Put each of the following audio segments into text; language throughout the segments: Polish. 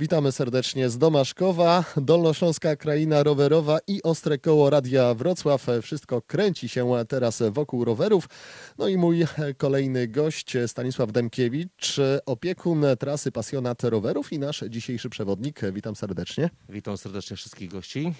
Witamy serdecznie z Domaszkowa, Dolnośląska Kraina Rowerowa i Ostre Koło Radia Wrocław. Wszystko kręci się teraz wokół rowerów. No i mój kolejny gość Stanisław Demkiewicz, opiekun trasy pasjonat rowerów i nasz dzisiejszy przewodnik. Witam serdecznie. Witam serdecznie wszystkich gości.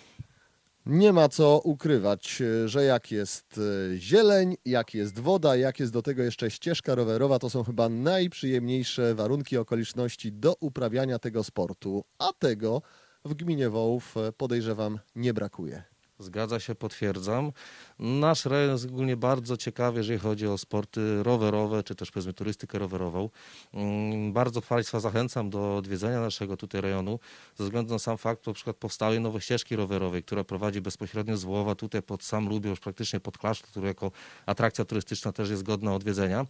Nie ma co ukrywać, że jak jest e, zieleń, jak jest woda, jak jest do tego jeszcze ścieżka rowerowa, to są chyba najprzyjemniejsze warunki, okoliczności do uprawiania tego sportu. A tego w gminie Wołów e, podejrzewam nie brakuje. Zgadza się, potwierdzam. Nasz rejon jest ogólnie bardzo ciekawy, jeżeli chodzi o sporty rowerowe, czy też powiedzmy turystykę rowerową. Mm, Bardzo Państwa zachęcam do odwiedzenia naszego tutaj rejonu, ze względu na sam fakt, na przykład powstałej nowej ścieżki rowerowej, która prowadzi bezpośrednio z Wołowa tutaj pod sam Lubiąż, praktycznie pod klasztor, który jako atrakcja turystyczna też jest godna odwiedzenia.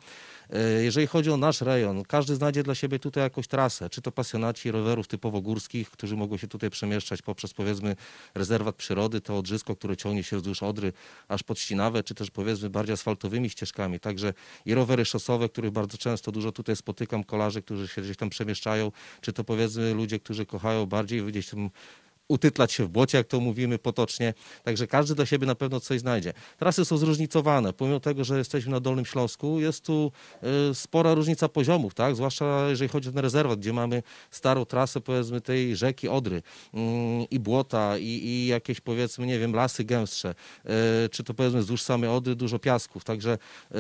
E, Jeżeli chodzi o nasz rejon, każdy znajdzie dla siebie tutaj jakąś trasę, czy to pasjonaci rowerów typowo górskich, którzy mogą się tutaj przemieszczać poprzez powiedzmy rezerwat przyrody, to które ciągnie się wzdłuż Odry aż pod Ścinawę, czy też powiedzmy bardziej asfaltowymi ścieżkami. Także i rowery szosowe, których bardzo często dużo tutaj spotykam, kolarzy, którzy się gdzieś tam przemieszczają, czy to powiedzmy ludzie, którzy kochają bardziej gdzieś tam utytlać się w błocie, jak to mówimy potocznie. Także każdy dla siebie na pewno coś znajdzie. Trasy są zróżnicowane. Pomimo tego, że jesteśmy na Dolnym Śląsku, jest tu y, spora różnica poziomów, tak? Zwłaszcza jeżeli chodzi o ten rezerwat, gdzie mamy starą trasę, powiedzmy, tej rzeki Odry mm, i błota, i, i jakieś, powiedzmy, nie wiem, lasy gęstsze, y, czy to powiedzmy wzdłuż samej Odry dużo piasków, także y,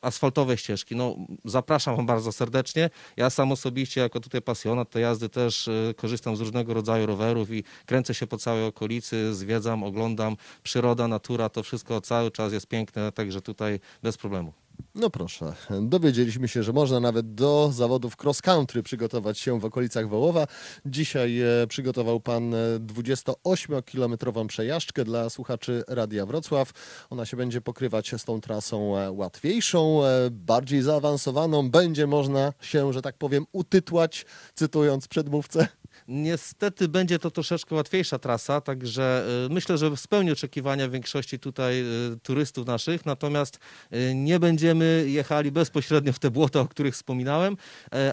asfaltowe ścieżki. No, zapraszam wam bardzo serdecznie. Ja sam osobiście, jako tutaj pasjonat tej jazdy, też korzystam z różnego rodzaju rowerów i kręcę się po całej okolicy, zwiedzam, oglądam. Przyroda, natura, to wszystko cały czas jest piękne, także tutaj bez problemu. No proszę, dowiedzieliśmy się, że można nawet do zawodów cross-country przygotować się w okolicach Wołowa. Dzisiaj e, przygotował pan e, 28-kilometrową przejażdżkę dla słuchaczy Radia Wrocław. Ona się będzie pokrywać z tą trasą e, łatwiejszą, e, bardziej zaawansowaną. Będzie można się, że tak powiem, utytłać, cytując przedmówcę. Niestety będzie to troszeczkę łatwiejsza trasa, także y, myślę, że spełni oczekiwania większości tutaj y, turystów naszych, natomiast y, nie będziemy jechali bezpośrednio w te błota, o których wspominałem,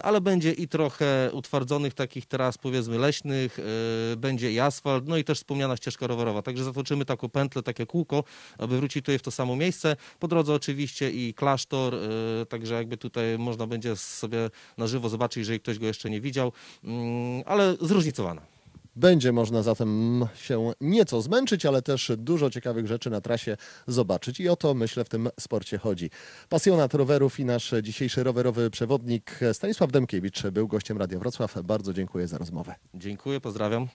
ale będzie i trochę utwardzonych takich tras powiedzmy leśnych, będzie i asfalt, no i też wspomniana ścieżka rowerowa, także zatoczymy taką pętlę, takie kółko, aby wrócić tutaj w to samo miejsce. Po drodze oczywiście i klasztor, także jakby tutaj można będzie sobie na żywo zobaczyć, jeżeli ktoś go jeszcze nie widział, Mm, ale zróżnicowana. Będzie można zatem się nieco zmęczyć, ale też dużo ciekawych rzeczy na trasie zobaczyć. I o to, myślę, w tym sporcie chodzi. Pasjonat rowerów i nasz dzisiejszy rowerowy przewodnik Stanisław Demkiewicz był gościem Radia Wrocław. Bardzo dziękuję za rozmowę. Dziękuję, pozdrawiam.